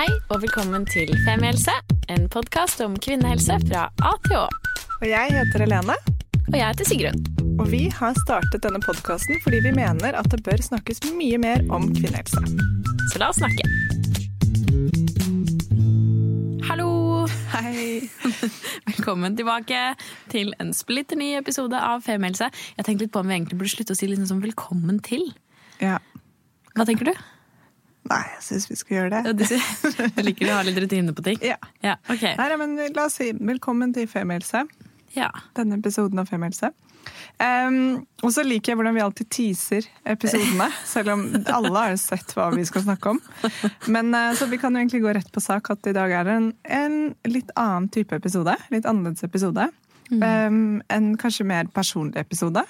Hei og velkommen til Femihelse, en podkast om kvinnehelse fra A til Å. Og jeg heter Helene, Og jeg heter Sigrun. og vi har startet denne podkasten fordi vi mener at det bør snakkes mye mer om kvinnehelse. Så la oss snakke. Hallo! Hei! Velkommen tilbake til en splitter ny episode av Femihelse. Jeg tenkte litt på om vi egentlig burde slutte å si sånn velkommen til. Ja. Hva tenker du? Nei, jeg syns vi skal gjøre det. Du, liker å ha litt rutine på ting? Ja. Ja, ok. Nei, men la oss si velkommen til Femihelse. Ja. Denne episoden av Femihelse. Um, og så liker jeg hvordan vi alltid teaser episodene, selv om alle har sett hva vi skal snakke om. Men uh, Så vi kan jo egentlig gå rett på sak at i dag er det en, en litt annen type episode. Litt annerledes episode. Um, en kanskje mer personlig episode.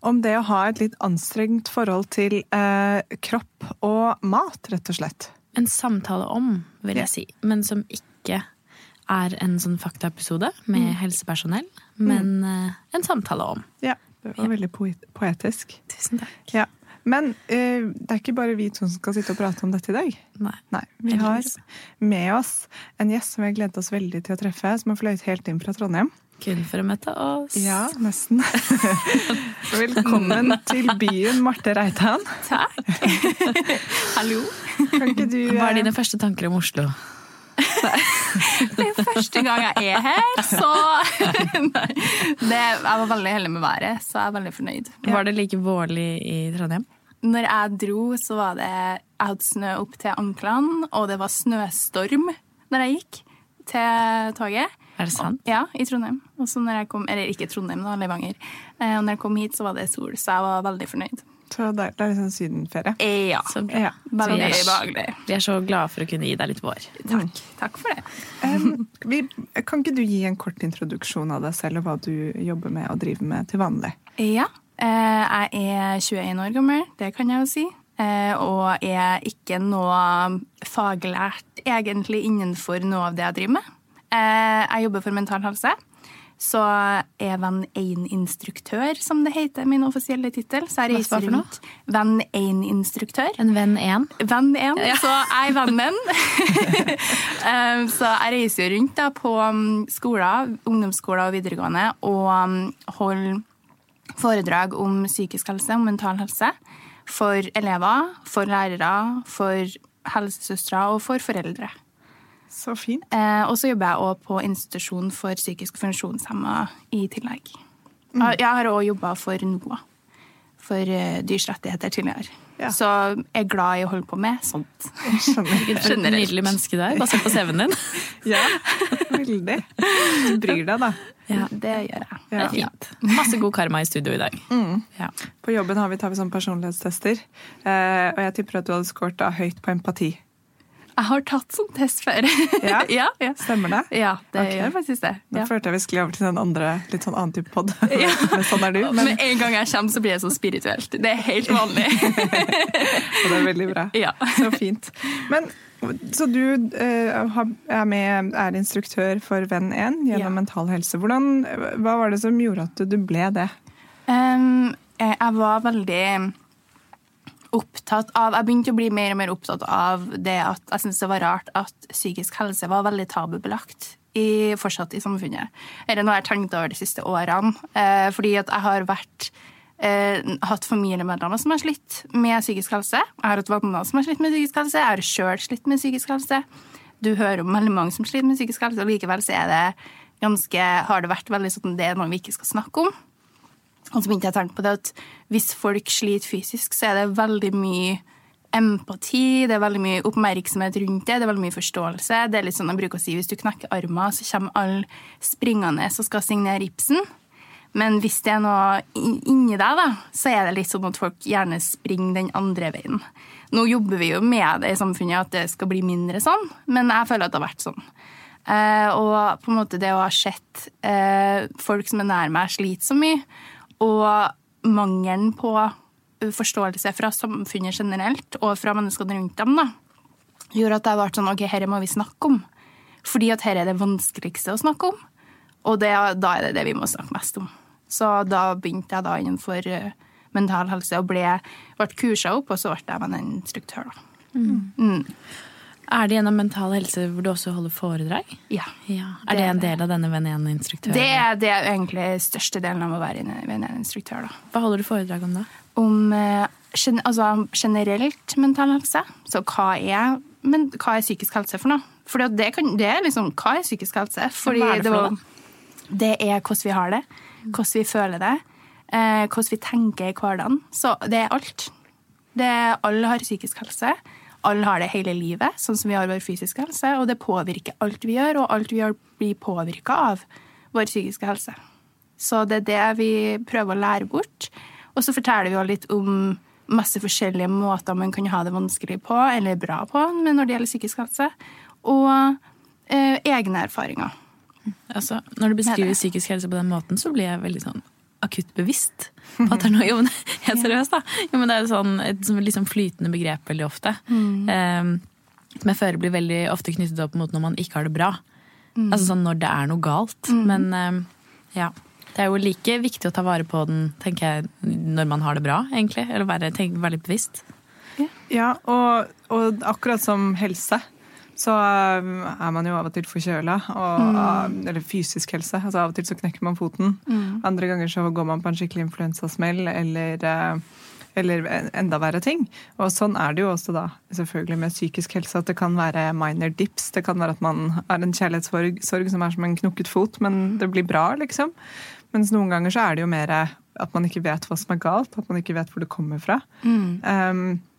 Om det å ha et litt anstrengt forhold til eh, kropp og mat, rett og slett. En samtale om, vil jeg si. Men som ikke er en sånn faktaepisode med helsepersonell, men eh, en samtale om. Ja, Det var veldig poetisk. Tusen takk. Ja. Men eh, det er ikke bare vi to som skal sitte og prate om dette i dag. Nei. Nei, Vi har med oss en gjest som vi har gledet oss veldig til å treffe, som har fløyet helt inn fra Trondheim. Kun for å møte oss. Ja, nesten. Velkommen til byen, Marte Reitan. Takk. Hallo. Kan ikke du Hva er eh, dine første tanker om Oslo? Det er første gang jeg er her, så Nei. Det, jeg var veldig heldig med været, så jeg er veldig fornøyd. Var det like vårlig i Trondheim? Når jeg dro, så var det Jeg hadde snø opp til anklene, og det var snøstorm når jeg gikk til toget. Er det sant? Ja, i Trondheim. Og så når jeg kom, Eller ikke Trondheim, da, Levanger. Eh, Og når jeg kom hit, så var det sol, så jeg var veldig fornøyd. Så det det er liksom sydenferie. Eh, Ja. Så bra. Ja. Veldig vi er- behagelig. Vi er så glade for å kunne gi deg litt vår. Takk. Takk for det. Um, vi, kan ikke du gi en kort introduksjon av deg selv og hva du jobber med og driver med til vanlig? Ja. Eh, jeg er 21 år gammel, det kan jeg jo si. Eh, og er ikke noe faglært egentlig innenfor noe av det jeg driver med. Eh, jeg jobber for Mental Helse. Så er Venn 1-instruktør, som det heter, min offisielle tittel. Så jeg reiser rundt. Venn 1-instruktør. En venn 1? Venn 1, så jeg er vennen. Um, så jeg reiser rundt da på um, skoler, ungdomsskoler og videregående og um, holder foredrag om psykisk helse, om mental helse. For elever, for lærere, for helsesøstre og for foreldre. Så fint. Eh, og så jobber jeg òg på institusjon for psykisk funksjonshemma i tillegg. Jeg har òg jobba for NOAH, for eh, dyrs rettigheter tidligere. Ja. Så jeg er glad i å holde på med sånt. Jeg skjønner. Et nydelig menneske du er, basert på CV-en din. Ja, veldig. Du bryr deg, da. Ja. Det gjør jeg. Det er fint. Masse god karma i studio i dag. Ja. På jobben har vi, tar vi sånn personlighetstester, eh, og jeg tipper at du hadde skåret høyt på empati. Jeg har tatt sånn test før. Ja? ja, ja. Stemmer det? Ja, det okay. gjør faktisk det. Nå følte jeg vi skulle over til den andre, litt sånn annen type pod. Men sånn er du. Men, Med en gang jeg kommer, så blir jeg sånn spirituelt. Det er helt vanlig. og det er veldig bra. Ja. Så fint. Men, så du eh, er med, er instruktør for Venn1 gjennom. Mental Helse. Hvordan, hva var det som gjorde at du ble det? Um, jeg var veldig opptatt av Jeg begynte å bli mer og mer opptatt av det at jeg syntes det var rart at psykisk helse var veldig tabubelagt i, fortsatt i samfunnet. Er det noe jeg har tenkt over de siste årene? Eh, fordi at jeg har vært eh, hatt familiemedlemmer som har slitt med psykisk helse. Jeg har hatt venner som har slitt med psykisk helse. Jeg har sjøl slitt med psykisk helse. Du hører om veldig mange som sliter med psykisk helse, og likevel så er det ganske, har det vært veldig sånn det er noe vi ikke skal snakke om. Og så begynte jeg å tenke på det at hvis folk sliter fysisk, så er det veldig mye empati, det er veldig mye oppmerksomhet rundt det, det er veldig mye forståelse. Det er litt sånn jeg bruker å si, hvis du knekker armen, så kommer alle springende og skal signere Ibsen. Men hvis det er noe inni deg, da, så er det litt sånn at folk gjerne springer den andre veien. Nå jobber vi jo med det i samfunnet, at det skal bli mindre sånn, men jeg føler at det har vært sånn. Eh, og på en måte det å ha sett eh, folk som er nær meg, slite så mye, og mangelen på forståelse fra samfunnet generelt og fra menneskene rundt dem, da, gjorde at jeg ble sånn OK, dette må vi snakke om. Fordi at dette er det vanskeligste å snakke om. Og det, da er det det vi må snakke mest om. Så da begynte jeg da innenfor eh, mental helse og ble, ble kursa opp, og så ble jeg med en instruktør, da. Er det gjennom Mental Helse hvor du også holder foredrag? Ja. Ja. Er det en del av denne Venn 1-instruktøren? Det det er egentlig største delen av å være en- en instruktør. Hva holder du foredrag om da? Om eh, altså, generelt mental helse. Så hva er, men, hva er psykisk helse for noe? For det, kan, det er liksom, hva er psykisk helse? Fordi Hva er det for noe, det er hvordan vi har det, hvordan vi føler det, eh, hvordan vi tenker i hverdagen. Så det er alt. Det er, alle har psykisk helse. Alle har det hele livet, sånn som vi har vår fysiske helse. Og det påvirker alt vi gjør, og alt vi gjør blir påvirka av vår psykiske helse. Så det er det vi prøver å lære bort. Og så forteller vi jo litt om masse forskjellige måter man kan ha det vanskelig på, eller bra på, men når det gjelder psykisk helse. Og eh, egne erfaringer. Altså, når du beskriver er psykisk helse på den måten, så blir jeg veldig sånn akutt bevisst på at det er noe Jo, men helt seriøst, da. Jo, men det er jo sånn, et sånn flytende begrep veldig ofte. Um, som jeg føler blir veldig ofte knyttet opp mot når man ikke har det bra. Altså sånn når det er noe galt. Men um, ja. Det er jo like viktig å ta vare på den, tenker jeg, når man har det bra, egentlig. Eller være, tenk, være litt bevisst. Ja, og, og akkurat som helse, så um, er man jo av og til forkjøla. Og, uh, Eller fysisk helse. altså Av og til så knekker man foten. Andre ganger så går man på en skikkelig influensasmell eller, uh, eller enda verre ting. Og sånn er det jo også da, selvfølgelig med psykisk helse, at det kan være minor dips. Det kan være at man har en kjærlighetssorg som er som en knukket fot, men det blir bra, liksom. Mens noen ganger så er det jo mer at man ikke vet hva som er galt, at man ikke vet hvor det kommer fra. Um, så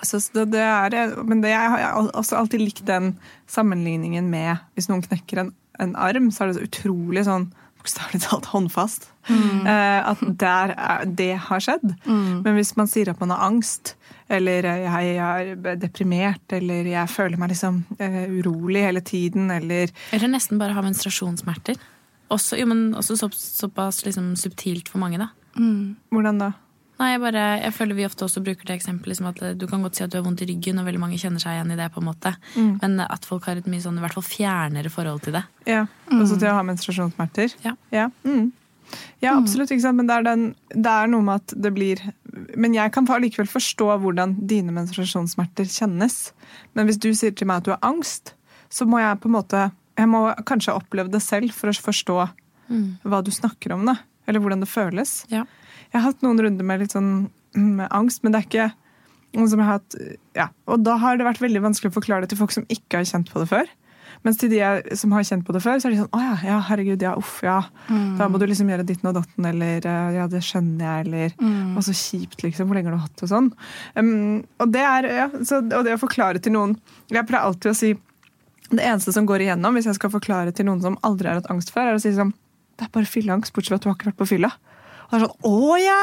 det, det er, men det, jeg har alltid likt den sammenligningen med hvis noen knekker en, en arm, så er det så utrolig sånn bokstavelig talt håndfast. Mm. at der er, det har skjedd. Men hvis man sier at man har angst, eller eh, jeg er deprimert, eller jeg føler meg liksom eh, urolig hele tiden, eller Eller nesten bare har menstruasjonssmerter. Også, jo, men også så, såpass liksom, subtilt for mange, da. Hvordan da? Nei, jeg, bare, jeg føler vi ofte også bruker det eksempelet som at du kan godt si at du har vondt i ryggen, og veldig mange kjenner seg igjen i det. på en måte. Men at folk har et mye sånn, i hvert fall fjernere forhold til det. Ja, Også til å ha menstruasjonssmerter? Ja. Ja, mm. ja absolutt. ikke sant? Men det er, den, det er noe med at det blir Men jeg kan likevel forstå hvordan dine menstruasjonssmerter kjennes. Men hvis du sier til meg at du har angst, så må jeg på en måte Jeg må kanskje ha opplevd det selv for å forstå hva du snakker om. da. Eller hvordan det føles. Ja. Jeg har hatt noen runder med litt sånn med angst, men det er ikke noe som jeg har hatt ja. Og da har det vært veldig vanskelig å forklare det til folk som ikke har kjent på det før. Mens til de som har kjent på det før, så er de sånn Å ja, ja herregud, ja, uff, ja. Da må du liksom gjøre ditten og datten, eller eh, Ja, det skjønner jeg, eller Og så kjipt, liksom. Hvor lenge har du hatt det og sånn? Um, og det er Ja, så, og det å forklare til noen Jeg pleier alltid å si Det eneste som går igjennom hvis jeg skal forklare til noen som aldri har hatt angst før, er å si sånn Det er bare fylleangst, bortsett fra at du har ikke vært på fylla. Og sånn Å ja!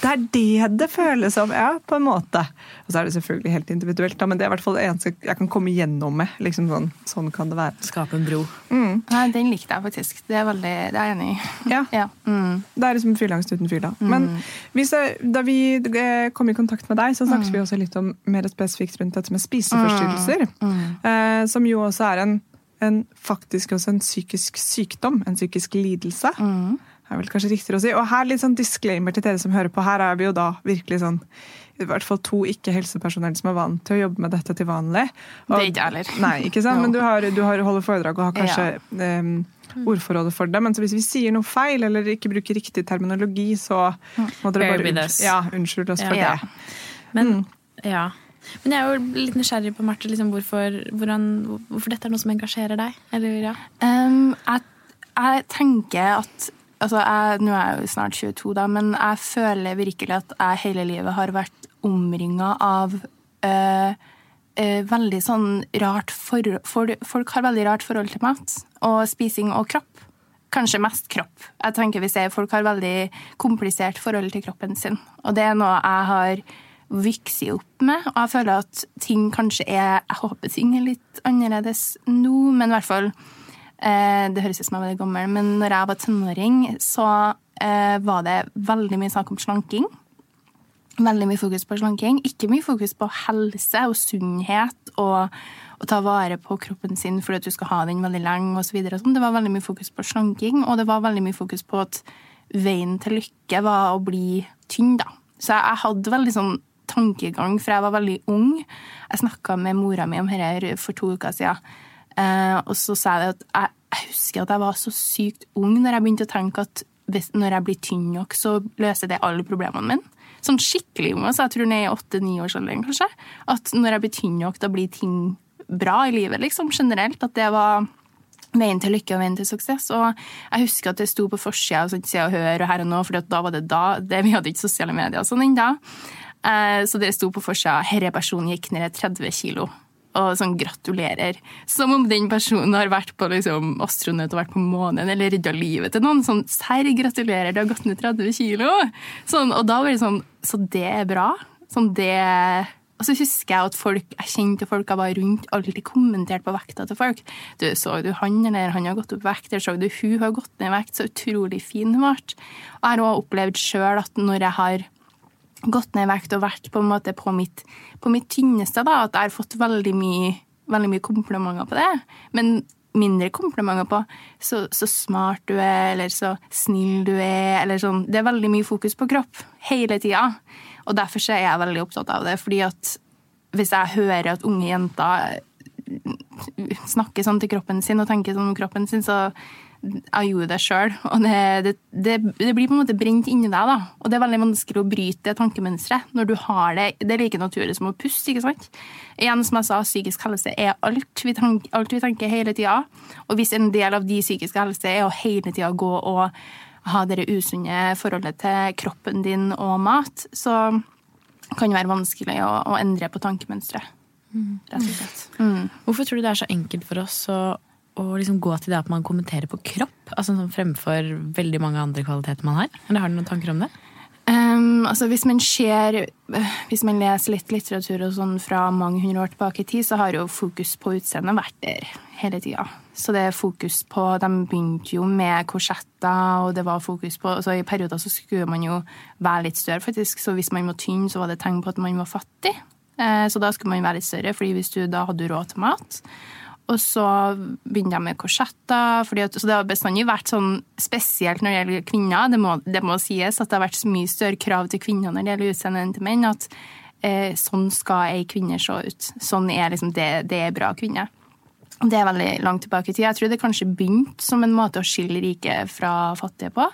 det er det det føles som. Ja, på en måte. Og så er det selvfølgelig helt individuelt, da, men det er i hvert fall det eneste jeg kan komme gjennom med. Liksom sånn, sånn kan det være. Skape en bro. Nei, den likte jeg faktisk. Det er, veldig, det er jeg enig i. Ja, Ja. Mm. Det er liksom frilangst uten fylla. Men hvis jeg, da vi eh, kom i kontakt med deg, så snakket vi også litt om mer spesifikt rundt dette med spiseforstyrrelser. Eh, som jo også er en, en faktisk også en psykisk sykdom. En psykisk lidelse. Er vel kanskje riktigere å si. Og her litt sånn disclaimer til dere som hører på. Her er vi jo da virkelig sånn i hvert fall to ikke-helsepersonell som er vant til å jobbe med dette til vanlig. Og- Det er ikke heller. Nei, ikke sant? Men du, har, du har holder foredrag og har kanskje em, ordforrådet for det. Men så hvis vi sier noe feil eller ikke bruker riktig terminologi, så må dere bare unnskyld, ja, unnskylde oss for Ja. det. Men, ja. Men jeg er jo litt nysgjerrig på Marte, liksom, hvorfor, hvordan, hvorfor dette er noe som engasjerer deg. Eller, ja. Um, jeg, jeg tenker at altså jeg, Nå er jeg jo snart 22, da, men jeg føler virkelig at jeg hele livet har vært omringa av øh, øh, veldig sånn rart for, for, Folk har veldig rart forhold til mat og spising og kropp. Kanskje mest kropp. Jeg tenker vi ser Folk har veldig komplisert forhold til kroppen sin. Og det er noe jeg har vokst opp med. Og jeg føler at ting kanskje er Jeg håper ting er litt annerledes nå, men i hvert fall Det høres ut som jeg var veldig gammel, men når jeg var tenåring, så eh, var det veldig mye snakk om slanking. Veldig mye fokus på slanking. Ikke mye fokus på helse og sunnhet og å ta vare på kroppen sin fordi at du skal ha den veldig lenge osv. sånn. Det var veldig mye fokus på slanking, og det var veldig mye fokus på at veien til lykke var å bli tynn, da. Så jeg hadde veldig sånn tankegang for jeg var veldig ung. Jeg snakka med mora mi om dette for to uker siden. Eh, og så sa jeg at jeg, jeg, husker at jeg var så sykt ung når jeg begynte å tenke at hvis, når jeg blir tynn nok, så løser det alle problemene mine. Sånn skikkelig ung, så jeg tror ned i åtte-niårsalderen, kanskje. At når jeg blir tynn nok, da blir ting bra i livet, liksom, generelt. At det var veien til lykke og veien til suksess. Og jeg husker at det sto på forsida av sånn, Se og Hør og Her og Nå, for da var det da det, Vi hadde ikke sosiale medier sånn ennå. Eh, så det sto på forsida 'Herre personen gikk ned 30 kilo' og sånn gratulerer. Som om den personen har vært på liksom, astronaut og vært på månen eller redda livet til noen. Sånn serr, gratulerer, du har gått ned 30 kilo. Sånn, og da var det sånn Så det er bra. Sånn det og så husker jeg at folk, jeg kjente folk jeg var rundt, alltid kommenterte på vekta til folk. Du, Så du han, eller han har gått opp vekt, eller så du hun har gått ned i vekt, så utrolig fin hun ble. Og jeg har også opplevd sjøl at når jeg har gått ned i vekt og vært på en måte på mitt, på mitt tynneste, da, at jeg har fått veldig mye, veldig mye komplimenter på det. Men mindre komplimenter på så, så, smart du er, eller så snill du er, eller sånn. Det er veldig mye fokus på kropp hele tida. Og derfor er jeg veldig opptatt av det. fordi at hvis jeg hører at unge jenter snakker sånn til kroppen sin og tenker sånn om kroppen sin, så jeg gjorde det sjøl. Og det, det, det, det, blir på en måte brent inni deg. da. Og det er veldig vanskelig å bryte det tankemønsteret når du har det. Det er like naturlig som å puste. ikke sant? Igjen, som jeg sa, psykisk helse er alt vi, tenker, alt vi tenker hele tida. Og hvis en del av de psykiske helse er å hele tida gå og ha det usunne forholdet til kroppen din og mat, så kan det være vanskelig å, å endre på tankemønsteret. Rett og slett. Mm. Hvorfor tror du det er så enkelt for oss å å liksom gå til det at man kommenterer på kropp? Altså sånn Fremfor veldig mange andre kvaliteter man har? Eller Har du noen tanker om det? Um, altså hvis man ser Hvis man leser litt litteratur og sånn fra mange hundre år tilbake i tid, så har jo fokus på utseendet vært der hele tida. Så det er fokus på De begynte jo med korsetter, og det var fokus på altså I perioder så skulle man jo være litt større, faktisk. Så hvis man var tynn, så var det tegn på at man var fattig. Eh, så da skulle man være litt større, fordi hvis du da hadde råd til mat. Og så begynner jeg med korsetter. Så det har bestandig vært sånn spesielt når det gjelder kvinner. Det må, det må sies at det har vært så mye større krav til kvinner når det gjelder utseendet enn til menn. At eh, sånn skal ei kvinne se ut. Sånn er liksom det, det er bra kvinne. Det er veldig langt tilbake i tid. Jeg tror det kanskje begynte som en måte å skille rike fra fattige på.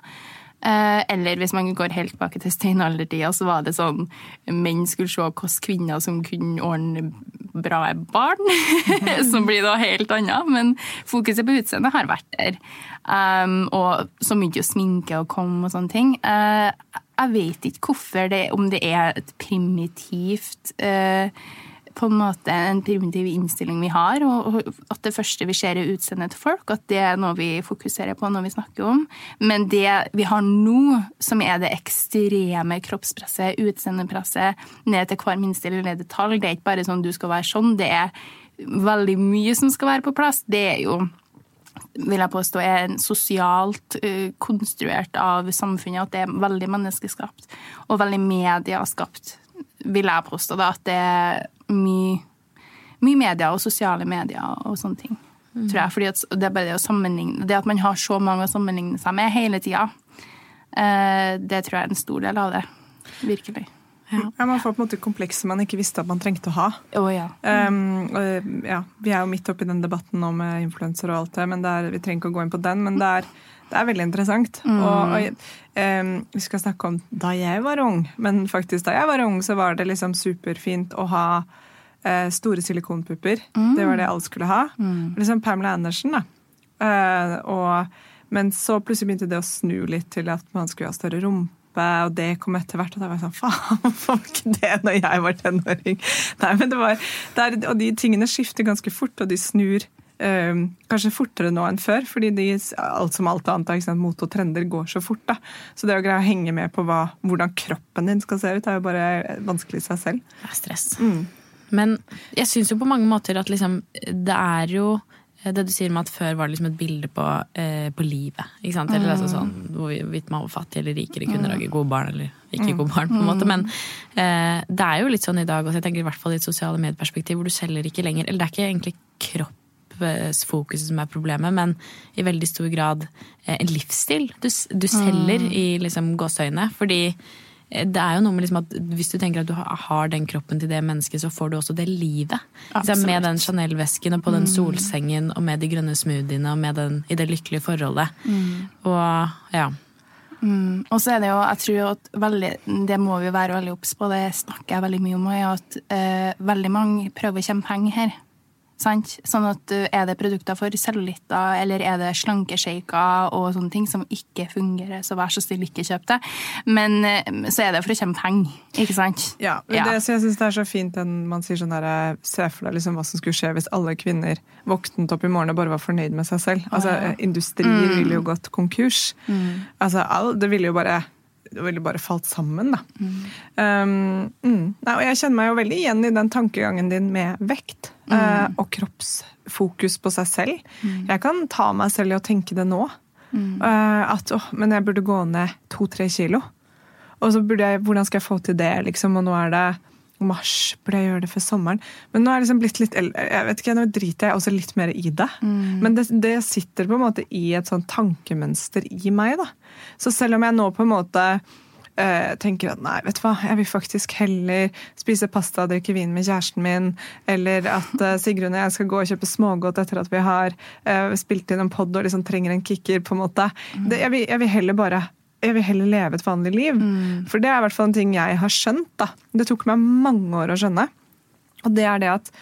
Eh, eller hvis man går helt tilbake til steinaldertida, så var det sånn menn skulle se hvilke kvinner som kunne ordne bra barn. som blir noe helt annet. Men fokuset på utseendet har vært der. Um, og så jo sminke å komme og sånne ting. Uh, jeg vet ikke hvorfor det, om det er et primitivt uh, på en måte en primitiv innstilling vi har, og at det første vi ser er utseendet til folk, at det er noe vi fokuserer på når vi snakker om. Men det vi har nå, som er det ekstreme kroppspresset, utseendepresset, ned til hver minste lille detalj, det er ikke bare sånn du skal være sånn, det er veldig mye som skal være på plass. Det er jo vil jeg påstå er sosialt uh, konstruert av samfunnet, at det er veldig menneskeskapt og veldig mediaskapt vil jeg påstå da, at det er mye, mye media og sosiale medier og sånne ting. Mm. tror jeg, fordi Det er bare det å sammenligne, det at man har så mange å sammenligne seg med hele tida, eh, det tror jeg er en stor del av det. Virkelig. Ja. ja. Man får på en måte komplekser man ikke visste at man trengte å ha. Oh, ja. Um, ja, vi er jo midt oppi den debatten nå med influenser og alt det, men er, vi trenger ikke å gå inn på den. Men det er, det er veldig interessant. Mm. Og, og um, Vi skal snakke om da jeg var ung, men faktisk da jeg var ung, så var det liksom superfint å ha uh, store silikonpupper. Mm. Det var det alle skulle ha. Mm. Liksom Pamela Andersen, da. Uh, og, men så plutselig begynte det å snu litt til at man skulle ha større rumpe. Og det kom etter hvert, og da var jeg sånn Faen, var ikke det når jeg var tenåring? Nei, men det var, det er, Og de tingene skifter ganske fort, og de snur kanskje fortere nå enn før, fordi de, alt som alt annet sant, mot og trender går så fort. Da. Så det å greie å henge med på hva, hvordan kroppen din skal se ut, er jo bare vanskelig i seg selv. Det er stress. Mm. Men jeg syns jo på mange måter at liksom, det er jo det du sier med at før var det liksom et bilde på, eh, på livet. Ikke sant? Eller altså sånn, Hvorvidt man var fattig eller rik eller kunne mm. lage gode barn eller ikke mm. gode barn. på en måte. Men eh, det er jo litt sånn i dag også, jeg tenker i hvert fall i et sosiale medieperspektiv, hvor du selger ikke lenger Eller det er ikke egentlig kropp fokuset som er problemet, men i veldig stor grad eh, en livsstil du, du selger mm. i liksom gåseøyne. Fordi det er jo noe med liksom at Hvis du tenker at du har den kroppen til det mennesket, så får du også det livet. Liksom med den Chanel-vesken og på den solsengen og med de grønne smoothiene og med den, i det lykkelige forholdet. Mm. Og ja. Mm. Og så er det jo, jeg tror at veldig, det må vi være veldig obs på, det snakker jeg veldig mye om, er at eh, veldig mange prøver å tjene penger her. Sant? Sånn at eh, Er det produkter for cellulitter eller er det slankeshaker og sånne ting som ikke fungerer, så vær så snill, ikke kjøp det. Men eh, så er det for å tjene penger, ikke sant? Ja, men ja. Det, så jeg syns det er så fint at man sier sånn der eh, Se for deg liksom hva som skulle skje hvis alle kvinner våknet opp i morgen og bare var fornøyd med seg selv. Altså. Industrier mm. ville jo gått konkurs. Mm. Altså, all, det ville jo bare det ville bare falt sammen, da. Mm. Um, mm. Nei, og jeg kjenner meg jo veldig igjen i den tankegangen din med vekt mm. uh, og kroppsfokus på seg selv. Mm. Jeg kan ta meg selv i å tenke det nå. Uh, at å, men jeg burde gå ned to-tre kilo. Og så burde jeg, hvordan skal jeg få til det, liksom? Og nå er det mars, burde jeg gjøre det før sommeren? Men nå er jeg liksom blitt litt jeg vet ikke, nå driter jeg også litt mer i det. Mm. Men det, det, sitter på en måte i et sånn tankemønster i meg. da. Så selv om jeg nå på en måte uh, tenker at nei, vet du hva, jeg vil faktisk heller spise pasta og drikke vin med kjæresten min, eller at uh, Sigrun og jeg skal gå og kjøpe smågodt etter at vi har uh, spilt inn en pod og liksom trenger en kicker, på en måte. Mm. Det, jeg, vil, jeg vil heller bare jeg vil heller leve et vanlig liv. Mm. For det er i hvert fall en ting jeg har skjønt. da. Det tok meg mange år å skjønne. Og det er det at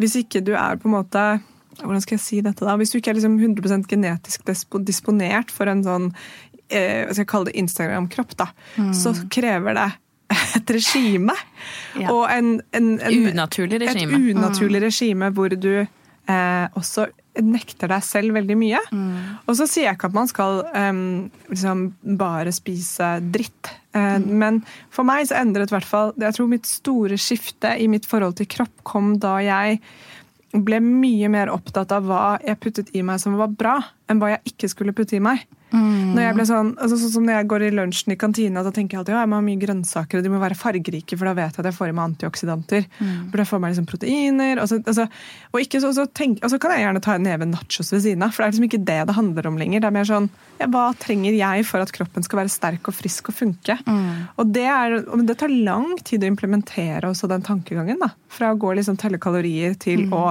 hvis ikke du er på en måte hvordan skal jeg si dette da? Hvis du ikke er liksom 100% genetisk disponert for en sånn eh, jeg skal kalle det Instagram-kropp, da, mm. så krever det et regime. Ja. Og en, en, en, unaturlig regime. Et unaturlig mm. regime hvor du eh, også nekter deg selv veldig mye. Mm. Og så sier jeg ikke at man skal um, liksom bare spise dritt. Uh, mm. Men for meg så endret i hvert fall Jeg tror mitt store skifte i mitt forhold til kropp kom da jeg ble mye mer opptatt av hva jeg puttet i meg som var bra, enn hva jeg ikke skulle putte i meg. Mm. Når jeg ble sånn, altså, sånn som når jeg går i lunsjen i kantina, da tenker jeg alltid ja, jeg må ha mye grønnsaker, og de må være fargerike, for da vet jeg at jeg får i meg antioksidanter. Mm. For da får jeg meg liksom proteiner. Og så, altså, og ikke så, så tenk, og så kan jeg gjerne ta en neve nachos ved siden av, for det er liksom ikke det det handler om lenger. Det er mer sånn ja, hva trenger jeg for at kroppen skal være sterk og frisk og funke? Mm. Og det, er, det, tar lang tid å implementere også den tankegangen. da, Fra å gå liksom telle kalorier til mm. å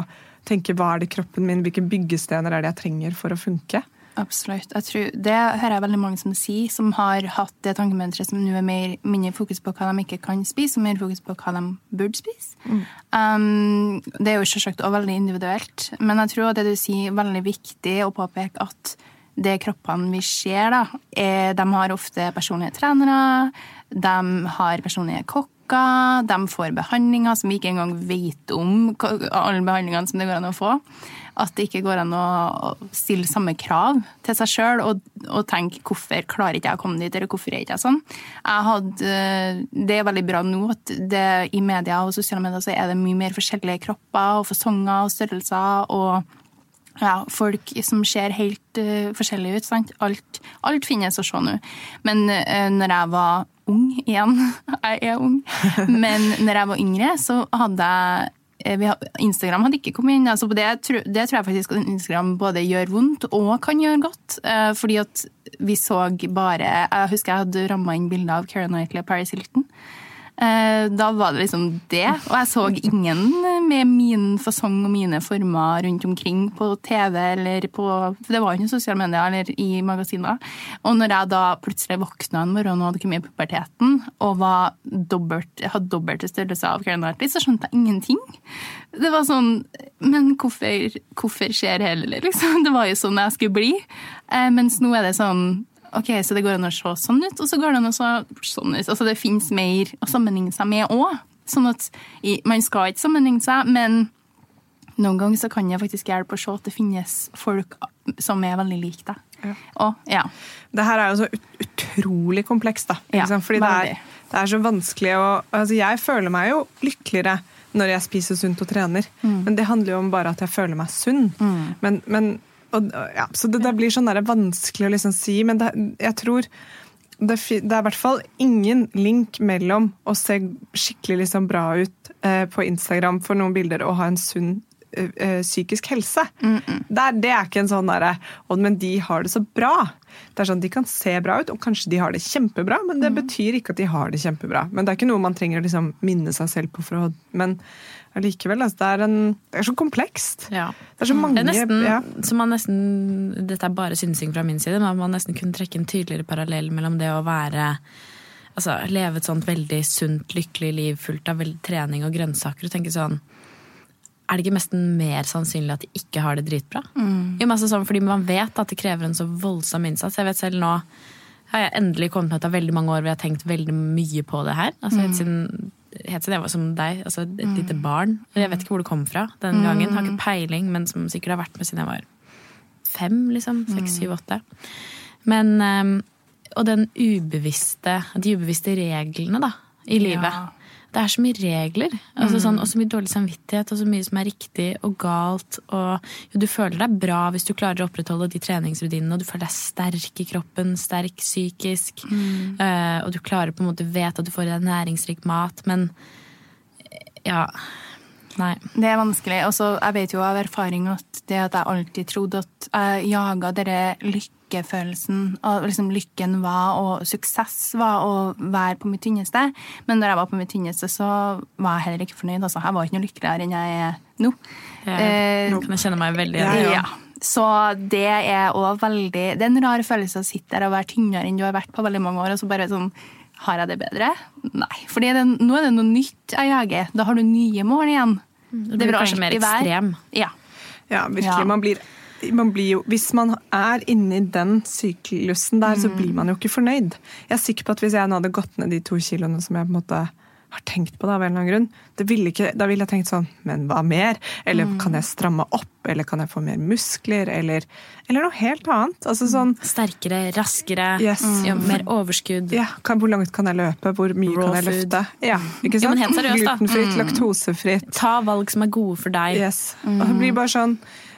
tenke hva er det kroppen min, hvilke byggestener er det jeg trenger for å funke. Absolutt. Jeg tror, det hører jeg veldig mange som sier, som har hatt det tankemønsteret som nå er mer, mindre fokus på hva de ikke kan spise, og mer fokus på hva de burde spise. Mm. Um, det er jo selvsagt også veldig individuelt, men jeg tror det du sier, er veldig viktig å påpeke at det kroppene vi ser, da, er, de har ofte personlige trenere, de har personlige kokker, de får behandlinger som vi ikke engang vet om, alle behandlingene som det går an å få. At det ikke går an å stille samme krav til seg sjøl og, og, tenke 'hvorfor klarer ikke jeg å komme dit', eller 'hvorfor er ikke jeg sånn'? Jeg hadde, det er veldig bra nå at det, i media og sosiale medier så er det mye mer forskjellige kropper og fasonger og størrelser. og ja, folk som ser helt uh, forskjellige ut. Sant? Alt, alt finnes å se nå. Men uh, når jeg var ung igjen Jeg er ung. Men når jeg var yngre, så hadde jeg Eh, Instagram hadde ikke kommet inn. Altså det, det, tror jeg faktisk at Instagram både gjør vondt og kan gjøre godt. Eh, fordi at vi så bare Jeg husker jeg hadde ramma inn bilder av Keira Knightley og Paris Hilton. Eh, da var det liksom det. Og jeg så ingen med min fasong og mine former rundt omkring på TV eller på For det var ikke sosiale medier eller i magasiner. Og når jeg da plutselig våkna en morgen og hadde kommet i puberteten og dobbelt, hadde dobbelte størrelser av Karen Knightley, så skjønte jeg ingenting. Det var sånn Men hvorfor, hvorfor skjer det heller, liksom? Det var jo sånn jeg skulle bli. Eh, mens nå er det sånn ok, så det går an å se sånn ut, og så går det an å se sånn ut. Altså det fins mer å sammenligne seg med òg. Sånn at man skal ikke sammenligne seg, men noen ganger så kan det faktisk hjelpe å se at det finnes folk som er veldig like deg. Ja. Og, ja. Det her er jo så utrolig komplekst, da. Ja, Fordi det er, det er, så vanskelig å altså Jeg føler meg jo lykkeligere når jeg spiser sunt og trener, mm. men det handler jo om bare at jeg føler meg sunn. Mm. Men, men og, ja, så det, det, blir sånn der vanskelig å liksom si, men det, jeg tror det, det, er i hvert fall ingen link mellom å se skikkelig liksom bra ut eh, på Instagram for noen bilder og ha en sunn uh, psykisk helse. Det, er, det, er, ikke en sånn derre Men de har det så bra. Det er sånn, De kan se bra ut, og kanskje de har det kjempebra, men det mm. betyr ikke at de har det kjempebra. Men det er ikke noe man trenger å liksom minne seg selv på. for å, Men allikevel, altså, det, er en, det er så komplekst. Ja. Det er så mange det er nesten, ja. så man nesten, Dette er bare synsing fra min side, men man nesten kunne trekke en tydeligere parallell mellom det å være altså, leve et sånt veldig sunt, lykkelig liv fullt av trening og grønnsaker og tenke sånn er det ikke nesten mer sannsynlig at de ikke har det dritbra? Mm. Jo, altså sånn, fordi man vet at det krever en så voldsom innsats. Jeg vet selv nå har jeg endelig kommet med etter veldig mange år hvor jeg har tenkt veldig mye på det her. Altså, helt, mm. siden, helt siden jeg var som deg, altså et mm. lite barn. Jeg vet ikke hvor det kom fra den mm. Jeg Har ikke peiling, men som sikkert har vært med siden jeg var fem, liksom. Seks, syv, åtte. Men um, og den ubevisste, de ubevisste reglene da, i livet. Ja. Det er så mye regler, altså mm. sånn, og så mye dårlig samvittighet, og så mye som er riktig og galt. Og jo, du føler deg bra hvis du klarer å opprettholde de treningsrutinene, og du føler deg sterk i kroppen, sterk psykisk, mm. uh, og du klarer på en måte vet at du får i deg næringsrik mat, men ja Nei. Det er vanskelig. Og så jeg vet jo av erfaring at det at jeg alltid trodde at jeg jaga denne lykke lykkefølelsen og liksom lykken var, og suksess var å være på mitt tynneste. Men når jeg var på mitt tynneste, så var jeg heller ikke fornøyd. Altså, jeg var ikke noe lykkeligere enn jeg er nå. Ja, eh, nå kan jeg kjenne meg veldig igjen. Ja. Så det er òg veldig Det er en rar følelse å sitte der og være tynnere enn du har vært på veldig mange år, og så bare sånn Har jeg det bedre? Nei. For nå er det noe nytt jeg jager. Da har du nye mål igjen. Det blir kanskje mer ekstrem. Ja. ja, virkelig. Man blir man jo, hvis man er inne i den syklusen der, mm. så blir man jo ikke fornøyd. Jeg er sikker på at hvis jeg nå hadde gått ned de to kiloene som jeg på en måte har tenkt på det av en eller annen grunn, ville ikke, da ville jeg tenkt sånn Men hva mer? Eller mm. kan jeg stramme opp? Eller kan jeg få mer muskler? Eller, eller noe helt annet. Altså sånn Sterkere, raskere, yes. ja, mer overskudd. Ja, kan, Hvor langt kan jeg løpe? Hvor mye Raw kan jeg løfte? Ja, ikke sant? Ja. Glutenfritt, mm. laktosefritt. Ta valg som er gode for deg. Yes. Og det blir bare sånn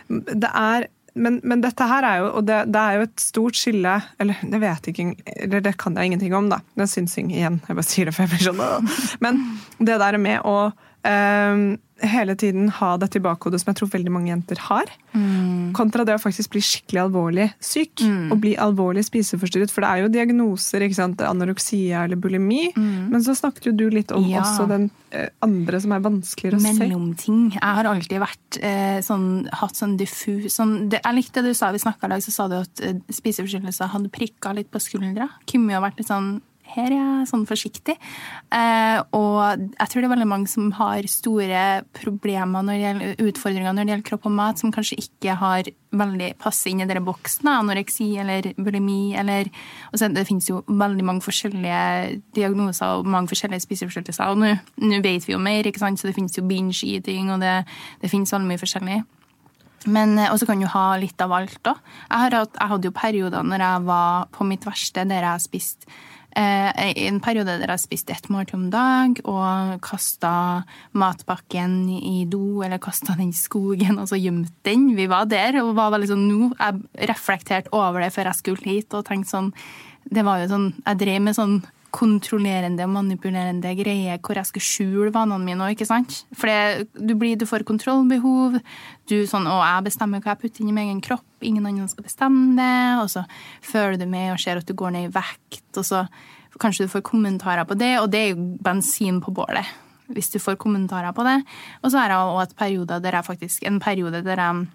det er men, men, dette her er jo og det, det, er jo et stort skille Eller det vet ikke, eller det kan jeg ingenting om, da. Det er synsing igjen. Jeg bare sier det for jeg blir sånn Men det der med å hele tiden ha dette i bakhodet, som jeg tror veldig mange jenter har. Mm. Kontra det å faktisk bli skikkelig alvorlig syk mm. og bli alvorlig spiseforstyrret. For det er jo diagnoser, ikke sant? anoreksia eller bulimi. Mm. Men så snakket jo du litt om ja. også den eh, andre som er vanskeligere å se. Mellomting. Jeg har alltid vært eh, sånn, hatt sånn diffus sånn, det, Jeg likte det du sa vi snakka i dag, så sa du at eh, spiseforstyrrelser hadde prikka litt på skuldra. Kunne har vært litt sånn her er jeg sånn forsiktig. Eh, og jeg tror det er veldig mange som har store problemer når det gjelder utfordringer når det gjelder kropp og mat, som kanskje ikke har veldig passer inn i denne boksen. Anoreksi eller bulimi eller så, Det finnes jo veldig mange forskjellige diagnoser og mange forskjellige spiseforstyrrelser. Og nå vet vi jo mer, ikke sant? så det finnes jo binge-eating, og det, det finnes veldig mye forskjellig. Men eh, også kan du ha litt av alt òg. Jeg, jeg, hadde jo perioder når jeg var på mitt verste der jeg spiste i en periode der jeg spiste ett måltid om dag og kasta matpakken i do eller kasta den i skogen og så gjemt den. Vi var der og var veldig sånn nå. Jeg reflekterte over det før jeg skulle hit og tenkte sånn Det var jo sånn Jeg drev med sånn kontrollerende og manipulerende greier hvor jeg skulle skjule vanene mine òg, ikke sant? For du, blir, du får kontrollbehov. Du sånn Og jeg bestemmer hva jeg putter inn i min egen kropp. Ingen andre skal bestemme det.' Og så føler du med og ser at du går ned i vekt, og så kanskje du får kommentarer på det, og det er jo bensin på bålet. Hvis du får kommentarer på det. Og så har jeg òg et periode der jeg faktisk En periode der jeg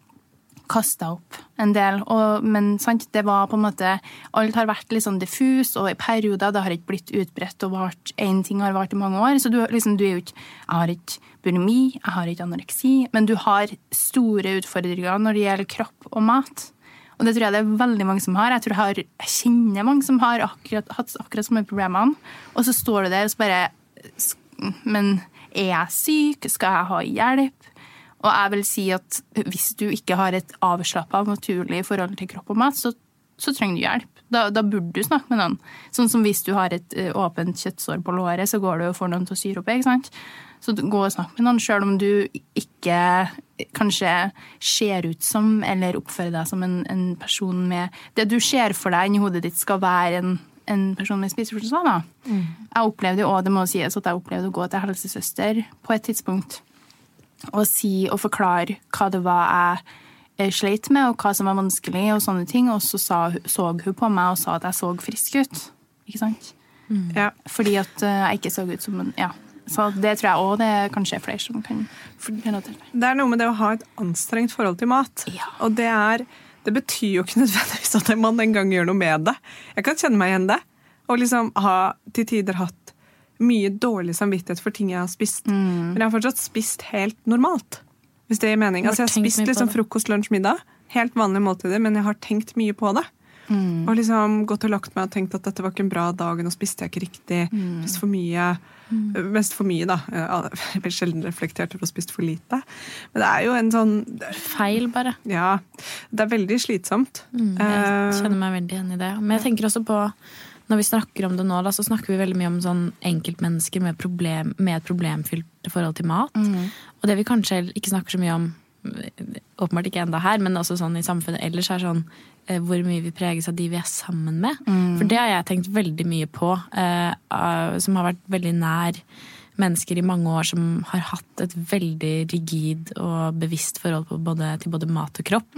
kasta opp en del. Og, men sant, det var på en måte Alt har vært litt sånn diffus, og i perioder det har ikke blitt utbredt og vart én ting har vart i mange år. Så du, liksom, du er jo ikke Jeg har ikke bulimi, jeg har ikke anoreksi, men du har store utfordringer når det gjelder kropp og mat. Og det tror jeg det er veldig mange som har. Jeg tror jeg, har, jeg kjenner mange som har akkurat, hatt akkurat samme problemene. Og så står du der og så bare Men er jeg syk? Skal jeg ha hjelp? Og jeg vil si at hvis du ikke har et avslappa, naturlig forhold til kropp og mat, så, så trenger du hjelp. Da, da, burde du snakke med noen. Sånn som hvis du har et uh, åpent kjøttsår på låret, så går du og får noen til å syre opp. ikke sant? Så gå og snakk med noen, sjøl om du ikke kanskje ser ut som eller oppfører deg som en, en, person med Det du ser for deg inni hodet ditt, skal være en, en person med spiseforstyrrelser. Mm. Jeg opplevde jo, og det må sies at jeg opplevde å gå til helsesøster på et tidspunkt og si og forklare hva det var jeg jeg sleit med, og hva som var vanskelig, og sånne ting. Og så sa, så hun på meg og sa at jeg så frisk ut. Ikke sant? Ja. Fordi at eh, jeg ikke så ut som en Ja. Så det tror jeg òg det er kanskje flere som kan relatere til. Det er noe med det å ha et anstrengt forhold til mat. Ja. Og det er Det betyr jo ikke nødvendigvis at man engang gjør noe med det. Jeg kan kjenne meg igjen det. Og liksom ha til tider hatt mye dårlig samvittighet for ting jeg har spist. Mm. Men jeg har fortsatt spist helt normalt. Hvis det gir mening. Du Altså, jeg har spist liksom frokost, lunsj, middag. Helt vanlige måltider, men jeg har tenkt mye på det. Mm. Og liksom gått og lagt meg og tenkt at dette var ikke en bra dag, nå spiste jeg ikke riktig. Mm. Spist for mye. Mest for mye, da. Jeg blir sjelden reflektert over å ha spist for lite. Men det er jo en sånn Feil, bare. Ja. Det er veldig slitsomt. Mm, jeg Eh, kjenner meg veldig igjen i det. Men jeg tenker også på når vi snakker om det nå, da, så snakker vi veldig mye om sånn enkeltmennesker med, problem, med et problemfylt forhold til mat. Mm. Og det vi kanskje ikke snakker så mye om, åpenbart ikke enda her, men også sånn i samfunnet ellers, er sånn eh, hvor mye vi preges av de vi er sammen med. For det har jeg tenkt veldig mye på, eh, som har vært veldig nær mennesker i mange år som har hatt et veldig rigid og bevisst forhold på både, til både mat og kropp.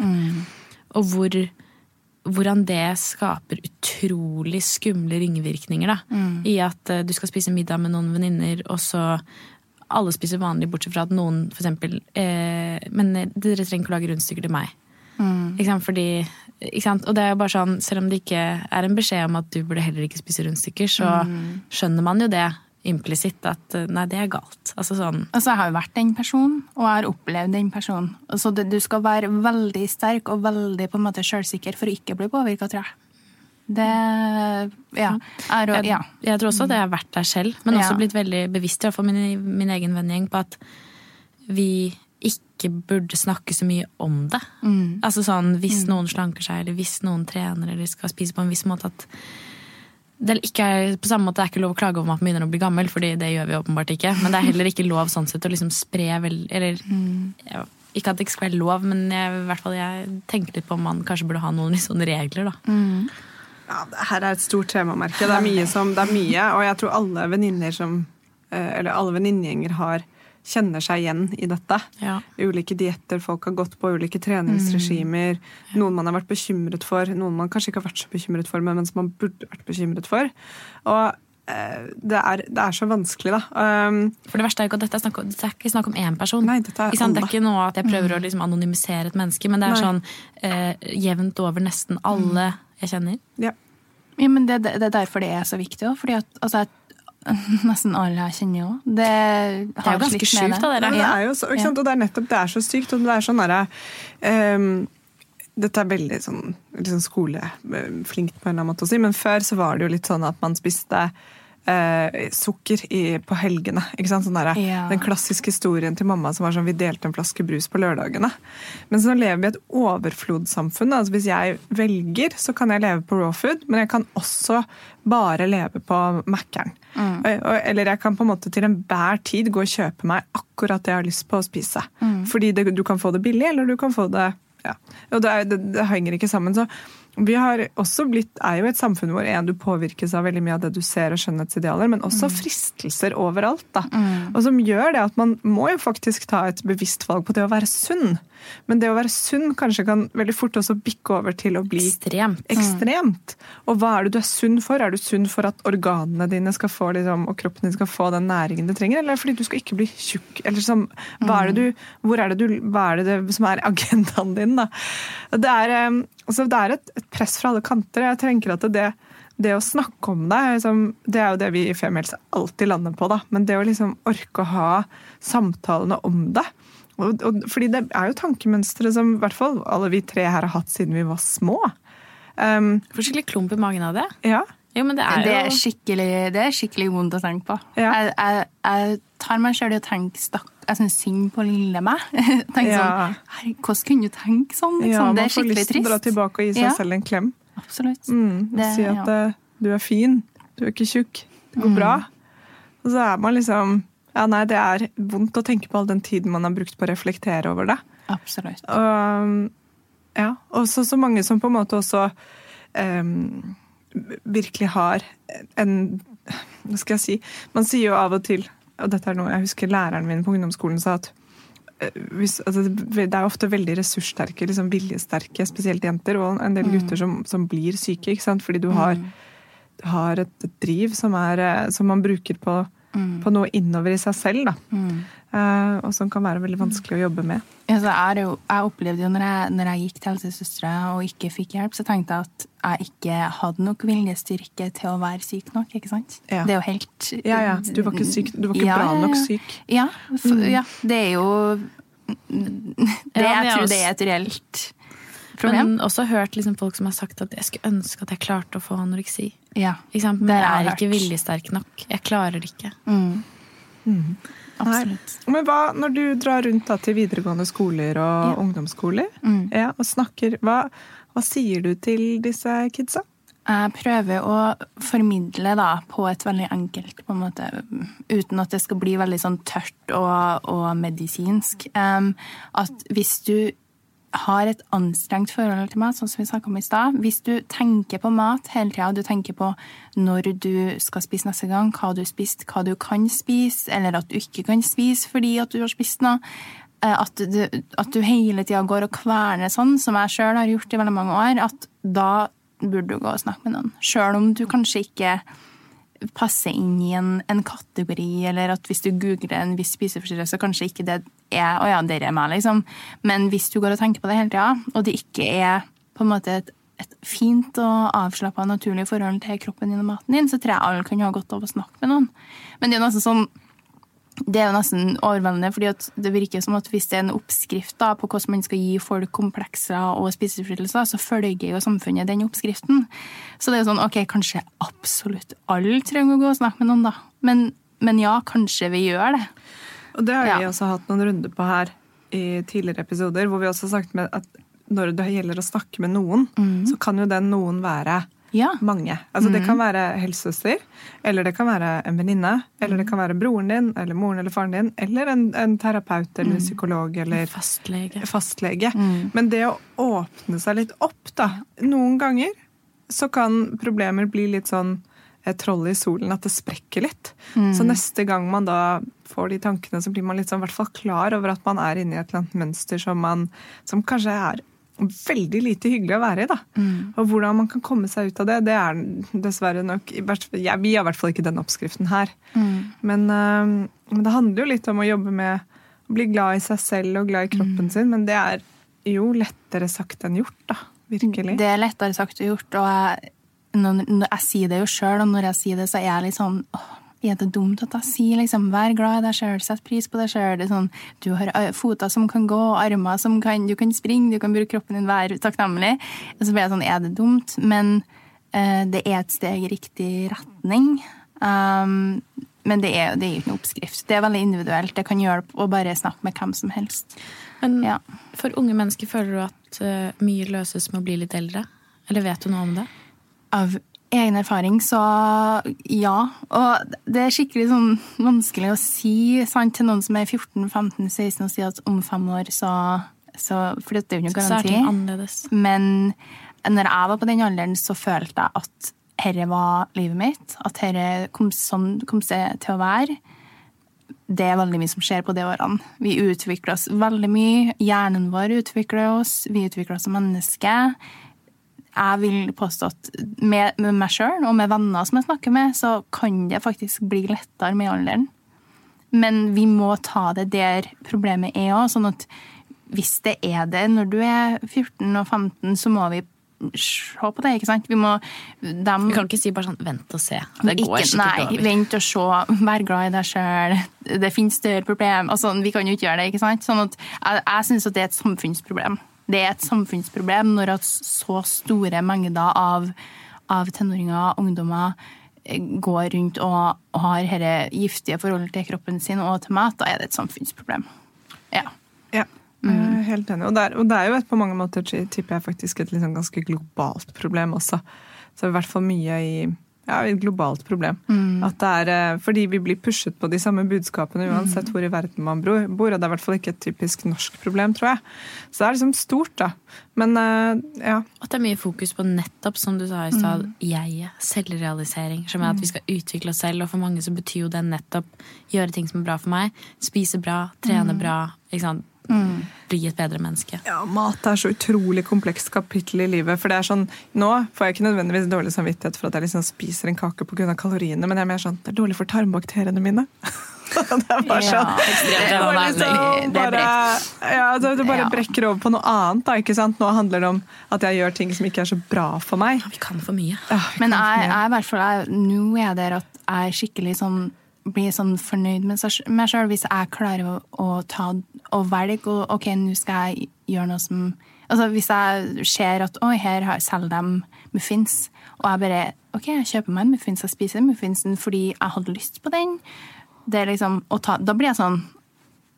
Og hvor, hvordan det skaper utrolig skumle ringvirkninger. Da. I at uh, du skal spise middag med noen venninner, og så alle spiser vanlig, bortsett fra at noen eksempel eh, Men dere trenger ikke å lage rundstykker til meg. Ikke sant? Fordi, ikke sant? Og det er jo bare sånn, selv om det ikke er en beskjed om at du burde heller ikke spise rundstykker, så skjønner man jo det implisitt at eh, nei, det er galt. Altså sånn Altså, jeg har jo vært den personen, og jeg har opplevd den personen. Altså, du skal være veldig sterk og veldig på en måte selvsikker for å ikke bli påvirka, tror jeg. Det Ja. Er, Jeg, ja. jeg tror også det har vært der selv, men også Ja. blitt veldig bevisst, i hvert fall min, min egen vennegjeng, på at vi ikke burde snakke så mye om det. Altså sånn, Hvis noen slanker seg, eller hvis noen trener eller skal spise på en viss måte at det er ikke er, på samme måte det er ikke lov å klage over at man begynner å bli gammel, fordi det gjør vi åpenbart ikke. Men det er heller ikke lov sånn sett å liksom spre vel Eller ja, ikke at det ikke skal være lov, men jeg, i hvert fall jeg tenker litt på om man kanskje burde ha noen sånne regler, da. Ja, her er et stort temamerke. Det er mye, som, det er mye og jeg tror alle venninner som eh, Eller alle venninnegjenger har kjenner seg igjen i dette. Ja. Ulike dietter folk har gått på, ulike treningsregimer. Noen man har vært bekymret for, noen man kanskje ikke har vært så bekymret for, men som man burde vært bekymret for. Og eh, det, er, det er så vanskelig, da. Um, For det verste er jo ikke at dette er snakk om, det er ikke snakk om én person. Nei, dette er alle. Det er ikke noe at jeg prøver å liksom anonymisere et menneske, men det er Nei. sånn eh, jevnt over nesten alle jeg kjenner. ja. Ja, men det, det, det er derfor det er så viktig òg. Fordi at altså, nesten alle jeg kjenner òg. Det, Det er jo ganske sjukt av dere. Det er jo så, ikke sant? Og det er nettopp det er så sykt. Og det er sånn der, um, Dette er veldig sånn, litt sånn skoleflinkt på en eller annen måte å si, men før så var det jo litt sånn at man spiste eh, sukker i, på helgene. ikke sant? Sånn der, Ja. Den klassiske historien til mamma som var sånn vi delte en flaske brus på lørdagene. Men så lever vi i et overflodssamfunn. Altså hvis jeg velger, så kan jeg leve på raw food, men jeg kan også bare leve på Mækkern. Og- Eller jeg kan på en måte til enhver tid gå og kjøpe meg akkurat det jeg har lyst på å spise. Fordi det, du kan få det billig, eller du kan få det ja. Og det, det, det henger ikke sammen. Så vi har også blitt, er jo et samfunn hvor en, du påvirkes av veldig mye av det du ser og skjønnhetsidealer, men også fristelser overalt. Da. Og som gjør det at man må jo faktisk ta et bevisst valg på det å være sunn. Men det å være sunn kanskje kan veldig fort også bikke over til å bli Ekstremt. ekstremt. Og hva er det du er sunn for? Er du sunn for at organene dine skal få, liksom, og kroppen din skal få den næringen du trenger, eller fordi du skal ikke bli tjukk? Eller som, hva er det du, hvor er det du, hva er det, som er agendaen din? Da? Det er, eh, altså, det er et, et press fra alle kanter. Jeg tenker at det, det å snakke om det, liksom, det er jo det vi i Femihelse alltid lander på. Da. Men det å liksom orke å ha samtalene om det og, og, Fordi det er jo tankemønstre som i hvert fall alle vi tre her har hatt siden vi var små. Um, Får skikkelig klump i magen av det. ja. Jo, men det er Det er skikkelig, det er skikkelig vondt å tenke på. Ja. Jeg, jeg, jeg tar meg sjøl i å tenke stakk, jeg syns synd på lille meg. Tenk Ja. sånn, «Herre, Hvordan kunne du tenke sånn? ja, Liksom? det man er får lyst til å dra tilbake og gi seg Ja. selv en klem. Absolutt. Mm, og Det- si at ja. eh, du er fin, du er ikke tjukk, det går bra. Og så er man liksom Ja, nei, det er vondt å tenke på all den tiden man har brukt på å reflektere over det. Absolutt. Og ja, og så så mange som på en måte også um, virkelig har en Hva skal jeg si? Man sier jo av og til, og dette er noe jeg husker læreren min på ungdomsskolen sa, at eh, hvis, altså, det er ofte veldig ressurssterke, liksom viljesterke, spesielt jenter, og en del Mm. gutter som, som blir syke. ikke sant? Fordi du har, du har et, et driv som, er, eh, som man bruker på, Mm. på noe innover i seg selv. da. Eh, og som kan være veldig vanskelig å jobbe med. Ja, jeg, er jo, jeg opplevde jo når jeg, når jeg gikk til helsesøstre og ikke fikk hjelp, så tenkte jeg at jeg ikke hadde nok viljestyrke til å være syk nok. ikke sant? Ja. Det er jo helt Ja, ja, Du var ikke, syk, du var ikke Ja, bra ja, nok syk. Ja, for, ja, det er jo det, jeg tror det er et reelt problem. Men også hørt liksom folk som har sagt at jeg skulle ønske at jeg klarte å få anoreksi. ja. Men Det jeg er jeg ikke hørt. viljesterk nok. Jeg klarer det ikke. Mm. Mm. Absolutt. Men hva når du drar rundt da, til videregående skoler og ungdomsskoler Mm. ja, og snakker, hva, hva sier du til disse kidsa? Jeg prøver å formidle da, på et veldig enkelt på en måte, uten at det skal bli veldig sånn tørt og, og medisinsk. Um, at hvis du har et anstrengt forhold til mat, sånn som vi snakket om i stad, hvis du tenker på mat hele tida, du tenker på når du skal spise neste gang, hva du har spist, hva du kan spise, eller at du ikke kan spise fordi at du har spist noe, eh, at du, at du hele tida går og kverner sånn, som jeg sjøl har gjort i veldig mange år, at da burde du gå og snakke med noen. Sjøl om du kanskje ikke passer inn i en, en kategori, eller at hvis du googler en viss spiseforstyrrelse, kanskje ikke det er Å ja, der er meg, liksom. Men hvis du går og tenker på det hele tida, og det ikke er på en måte et, et fint og avslappa naturlig forhold til kroppen din og maten din, så tror jeg alle kan ha godt av å snakke med noen. Men det er jo nesten sånn det er jo nesten overveldende, fordi det virker som at hvis det er en oppskrift da, på hvordan man skal gi folk komplekser og spiseforstyrrelser, så følger jo samfunnet den oppskriften. Så det er jo sånn, ok, kanskje absolutt alle trenger å gå og snakke med noen, da. Men, men ja, kanskje vi gjør det. Og det har vi Ja. også hatt noen runder på her i tidligere episoder, hvor vi også har sagt med at når det gjelder å snakke med noen, så kan jo den noen være Ja. mange. Altså Det kan være helsesøster, eller det kan være en venninne, eller det kan være broren din, eller moren eller faren din, eller en, en terapeut eller psykolog eller Fastlege. fastlege. Men det å åpne seg litt opp, da. Noen ganger så kan problemer bli litt sånn et troll i solen, at det sprekker litt. Så neste gang man da får de tankene, så blir man litt sånn, i hvert fall klar over at man er inne i et eller annet mønster som, man, som kanskje er veldig lite hyggelig å være i. da. Og hvordan man kan komme seg ut av det, det er dessverre nok i ja, Vi har i hvert fall ikke den oppskriften her. Men, øh, men det handler jo litt om å jobbe med å bli glad i seg selv og glad i kroppen sin, men det er jo lettere sagt enn gjort, da. Virkelig. Det er lettere sagt og gjort, og jeg, når, når jeg sier det jo sjøl, og når jeg sier det, så er jeg litt sånn åh, er det dumt at jeg sier liksom, vær glad i deg sjøl, sett pris på deg sjøl? Sånn, du har føtter som kan gå, armer som kan Du kan springe, du kan bruke kroppen din, vær takknemlig. Og så blir jeg sånn, er det dumt? Men uh, det er et steg i riktig retning. Um, men det er, det er jo ikke noe oppskrift. Det er veldig individuelt. Det kan hjelpe å bare snakke med hvem som helst. Men Ja. for unge mennesker, føler du at uh, mye løses med å bli litt eldre? Eller vet du noe om det? Av egen erfaring, så ja. Og det er skikkelig sånn vanskelig å si sant, til noen som er 14-15-16 og si at om fem år så, så For det er jo ikke er noen garanti. annerledes. Men når jeg var på den alderen, så følte jeg at herre var livet mitt. At herre kom sånn kom seg til å være. Det er veldig mye som skjer på de årene. Vi utvikler oss veldig mye. Hjernen vår utvikler oss. Vi utvikler oss som mennesker. Jeg vil påstå at med, med meg sjøl og med venner som jeg snakker med, så kan det faktisk bli lettere med alderen. Men vi må ta det der problemet er òg. Sånn at hvis det er det når du er 14 og 15, så må vi se på det, ikke sant? Vi må dem, Vi kan ikke si bare sånn 'vent og se'. Det går ikke, sikkert nei, over. vent og se. Vær glad i deg sjøl. Det finnes større problem. Altså, vi kan jo ikke gjøre det. ikke sant? Sånn at Jeg, jeg syns det er et samfunnsproblem. Det er et samfunnsproblem når at så store mengder av, av tenåringer og ungdommer eh, går rundt og, og har dette giftige forholdet til kroppen sin og til mat. Da er det et samfunnsproblem. Ja. Ja, er helt enig. Og det, er, og det er jo et på mange måter tipper jeg faktisk et liksom ganske globalt problem også. Så i hvert fall mye i ja, et globalt problem. At det er eh, fordi vi blir pushet på de samme budskapene uansett hvor i verden man bor. Og det er i hvert fall ikke et typisk norsk problem, tror jeg. Så det er liksom stort, da. Men eh, ja. At det er mye fokus på nettopp, som du sa i stad, jeget. Selvrealisering. Som er at vi skal utvikle oss selv, og for mange så betyr jo det nettopp gjøre ting som er bra for meg. Spise bra, trene bra. ikke sant? Bli et bedre menneske. Ja, Mat er så utrolig komplekst kapittel i livet. for det er sånn, Nå får jeg ikke nødvendigvis dårlig samvittighet for at jeg liksom spiser en kake pga. kaloriene, men jeg er mer sånn, det er dårlig for tarmbakteriene mine. det er bare sånn. ekstremt Det liksom bare, ja, det, det bare brekker over på noe annet. da, ikke sant? Nå handler det om at jeg gjør ting som ikke er så bra for meg. Ja, Vi kan for mye. Ja, Men jeg, jeg, i hvert fall, jeg, nå er jeg der at jeg er skikkelig sånn blir sånn fornøyd med meg sjøl hvis jeg klarer å, å, ta, å velge og ok, nå skal jeg gjøre noe som altså Hvis jeg ser at oi, her selger de muffins, og jeg bare ok, jeg kjøper meg en muffins og spiser muffinsen fordi jeg hadde lyst på den, det er liksom, ta, da blir jeg sånn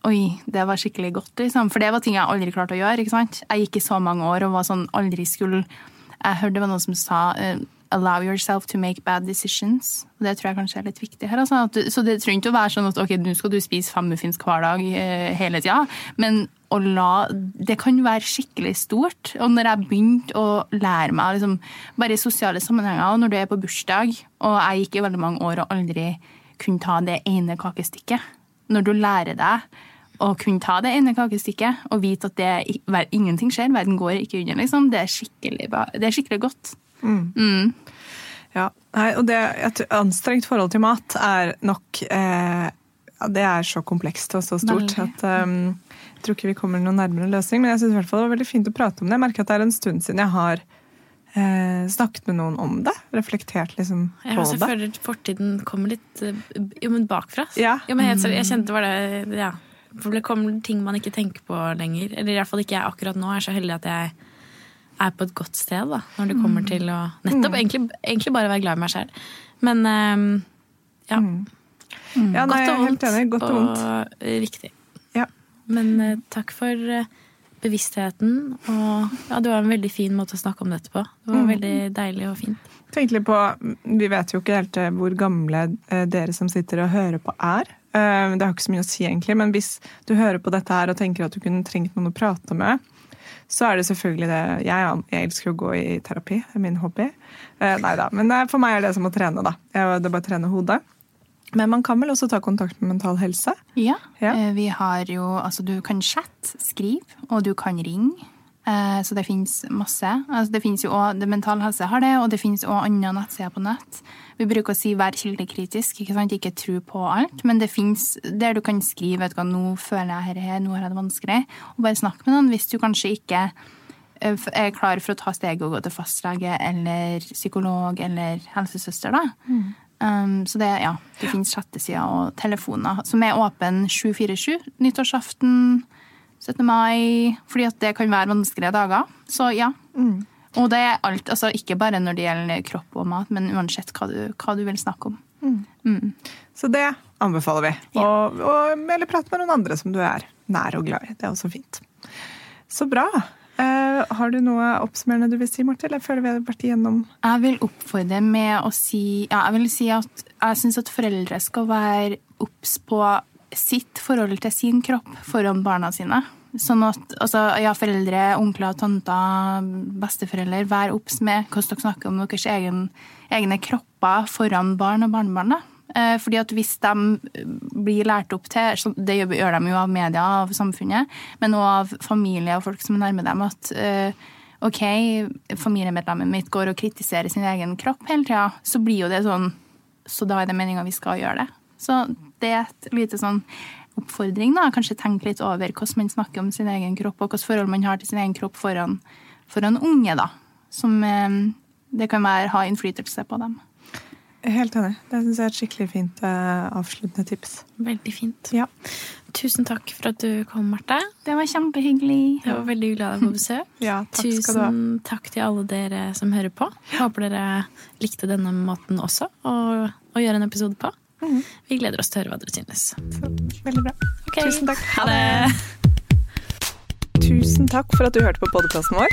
Oi, det var skikkelig godt, liksom. For det var ting jeg aldri klarte å gjøre. ikke sant? Jeg gikk i så mange år og var sånn aldri skulle Jeg hørte det var noen som sa eh, Allow yourself to make bad decisions. Og det tror jeg kanskje er litt viktig her. Altså. Du, så det trenger ikke å være sånn at ok, nå skal du spise fem muffins hver dag eh, hele tida. Men å la Det kan være skikkelig stort. Og når jeg begynte å lære meg liksom, bare i sosiale sammenhenger, og når du er på bursdag, og jeg gikk i veldig mange år og aldri kunne ta det ene kakestykket Når du lærer deg å kunne ta det ene kakestykket og vite at det, ingenting skjer, verden går ikke under, liksom, det er det er skikkelig godt. Ja, nei, og det, et anstrengt forhold til mat er nok eh, Det er så komplekst og så stort Veldig. at um, jeg tror ikke vi kommer noen nærmere løsning. Men jeg synes i hvert fall det var veldig fint å prate om det. Jeg merker at det er en stund siden jeg har eh, snakket med noen om det. Reflektert liksom Jeg, på også det. føler fortiden kommer litt eh, jo, men bakfra. Ja. Jo, men jeg, jeg kjente var det ja. For det kommer ting man ikke tenker på lenger. Eller i hvert fall ikke jeg akkurat nå. Jeg er så heldig at jeg er på et godt sted da, når det kommer til å nettopp egentlig, egentlig bare være glad i meg selv. Men um, ja. Ja, nei, Godt og vondt. Godt og vondt. eh, riktig. Ja. Men uh, takk for uh, bevisstheten. Og ja, det var en veldig fin måte å snakke om dette på. Det Mm. var veldig deilig og fint. Tenk litt på, Vi vet jo ikke helt eh, hvor gamle dere som sitter og hører på er. Det har ikke så mye å si, egentlig, men hvis du hører på dette her og tenker at du kunne trengt noen å prate med, så er det selvfølgelig det Jeg, jeg elsker å gå i terapi, det er min hobby. Eh, Nei da, men eh, for meg er det som å trene, da. Det er bare å trene hodet. Men man kan vel også ta kontakt med Mental Helse? Ja, Ja. eh, vi har jo Altså, du kan chatte, skrive, og du kan ringe. Eh, Så det finnes masse. Altså, det finnes jo også, det Mental Helse har det, og det finnes òg andre nettsider på nett. Vi bruker å si 'vær kildekritisk', ikke sant? ikke tro på alt. Men det finnes der du kan skrive vet du 'nå føler jeg dette, nå har jeg det vanskelig', og bare snakke med noen hvis du kanskje ikke eh, er klar for å ta steget og gå til fastlege eller psykolog eller helsesøster, da. Um, så det, ja, det finnes chattesider og telefoner som er åpen 747 nyttårsaften, 17. mai, fordi at det kan være vanskelige dager. Så ja. Og det er alt, altså ikke bare når det gjelder kropp og mat, men uansett hva du, hva du vil snakke om. Så det anbefaler vi. Og, og eller prate med noen andre som du er nær og glad i. Det er også fint. Så bra. Uh, har du noe oppsummerende du vil si, Marte? Eller føler vi har vært igjennom Jeg vil oppfordre med å si Ja, jeg vil si at jeg syns at foreldre skal være obs på sitt forhold til sin kropp foran barna sine. Sånn at altså, ja, foreldre, onkler, tanter, besteforeldre, vær obs med hvordan dere snakker om deres egen, egne kropper foran barn og barnebarn. Eh, Fordi at hvis de blir lært opp til, det gjør de jo av media, av samfunnet, men også av familie og folk som er nærme dem, at eh, ok, familiemedlemmet mitt går og kritiserer sin egen kropp hele tida, så blir jo det sånn Så da er det meninga vi skal gjøre det. Så det er et lite sånn oppfordring, da. Kanskje tenke litt over hvordan man snakker om sin egen kropp, og hvilket forhold man har til sin egen kropp foran, foran unge, da. Som eh, det kan være, ha innflytelse på dem. Helt enig. Det syns jeg er et skikkelig fint eh, avsluttende tips. Veldig fint. Ja. Tusen takk for at du kom, Marte. Det var kjempehyggelig. Det var veldig hyggelig å ha deg på besøk. Ja, takk skal du ha. Tusen takk til alle dere som hører på. Håper dere likte denne måten også å, å gjøre en episode på. Mhm. Vi gleder oss til å høre hva dere synes. Så, veldig bra. Okay. Tusen takk. Ha det! Tusen takk for at du hørte på podkasten vår.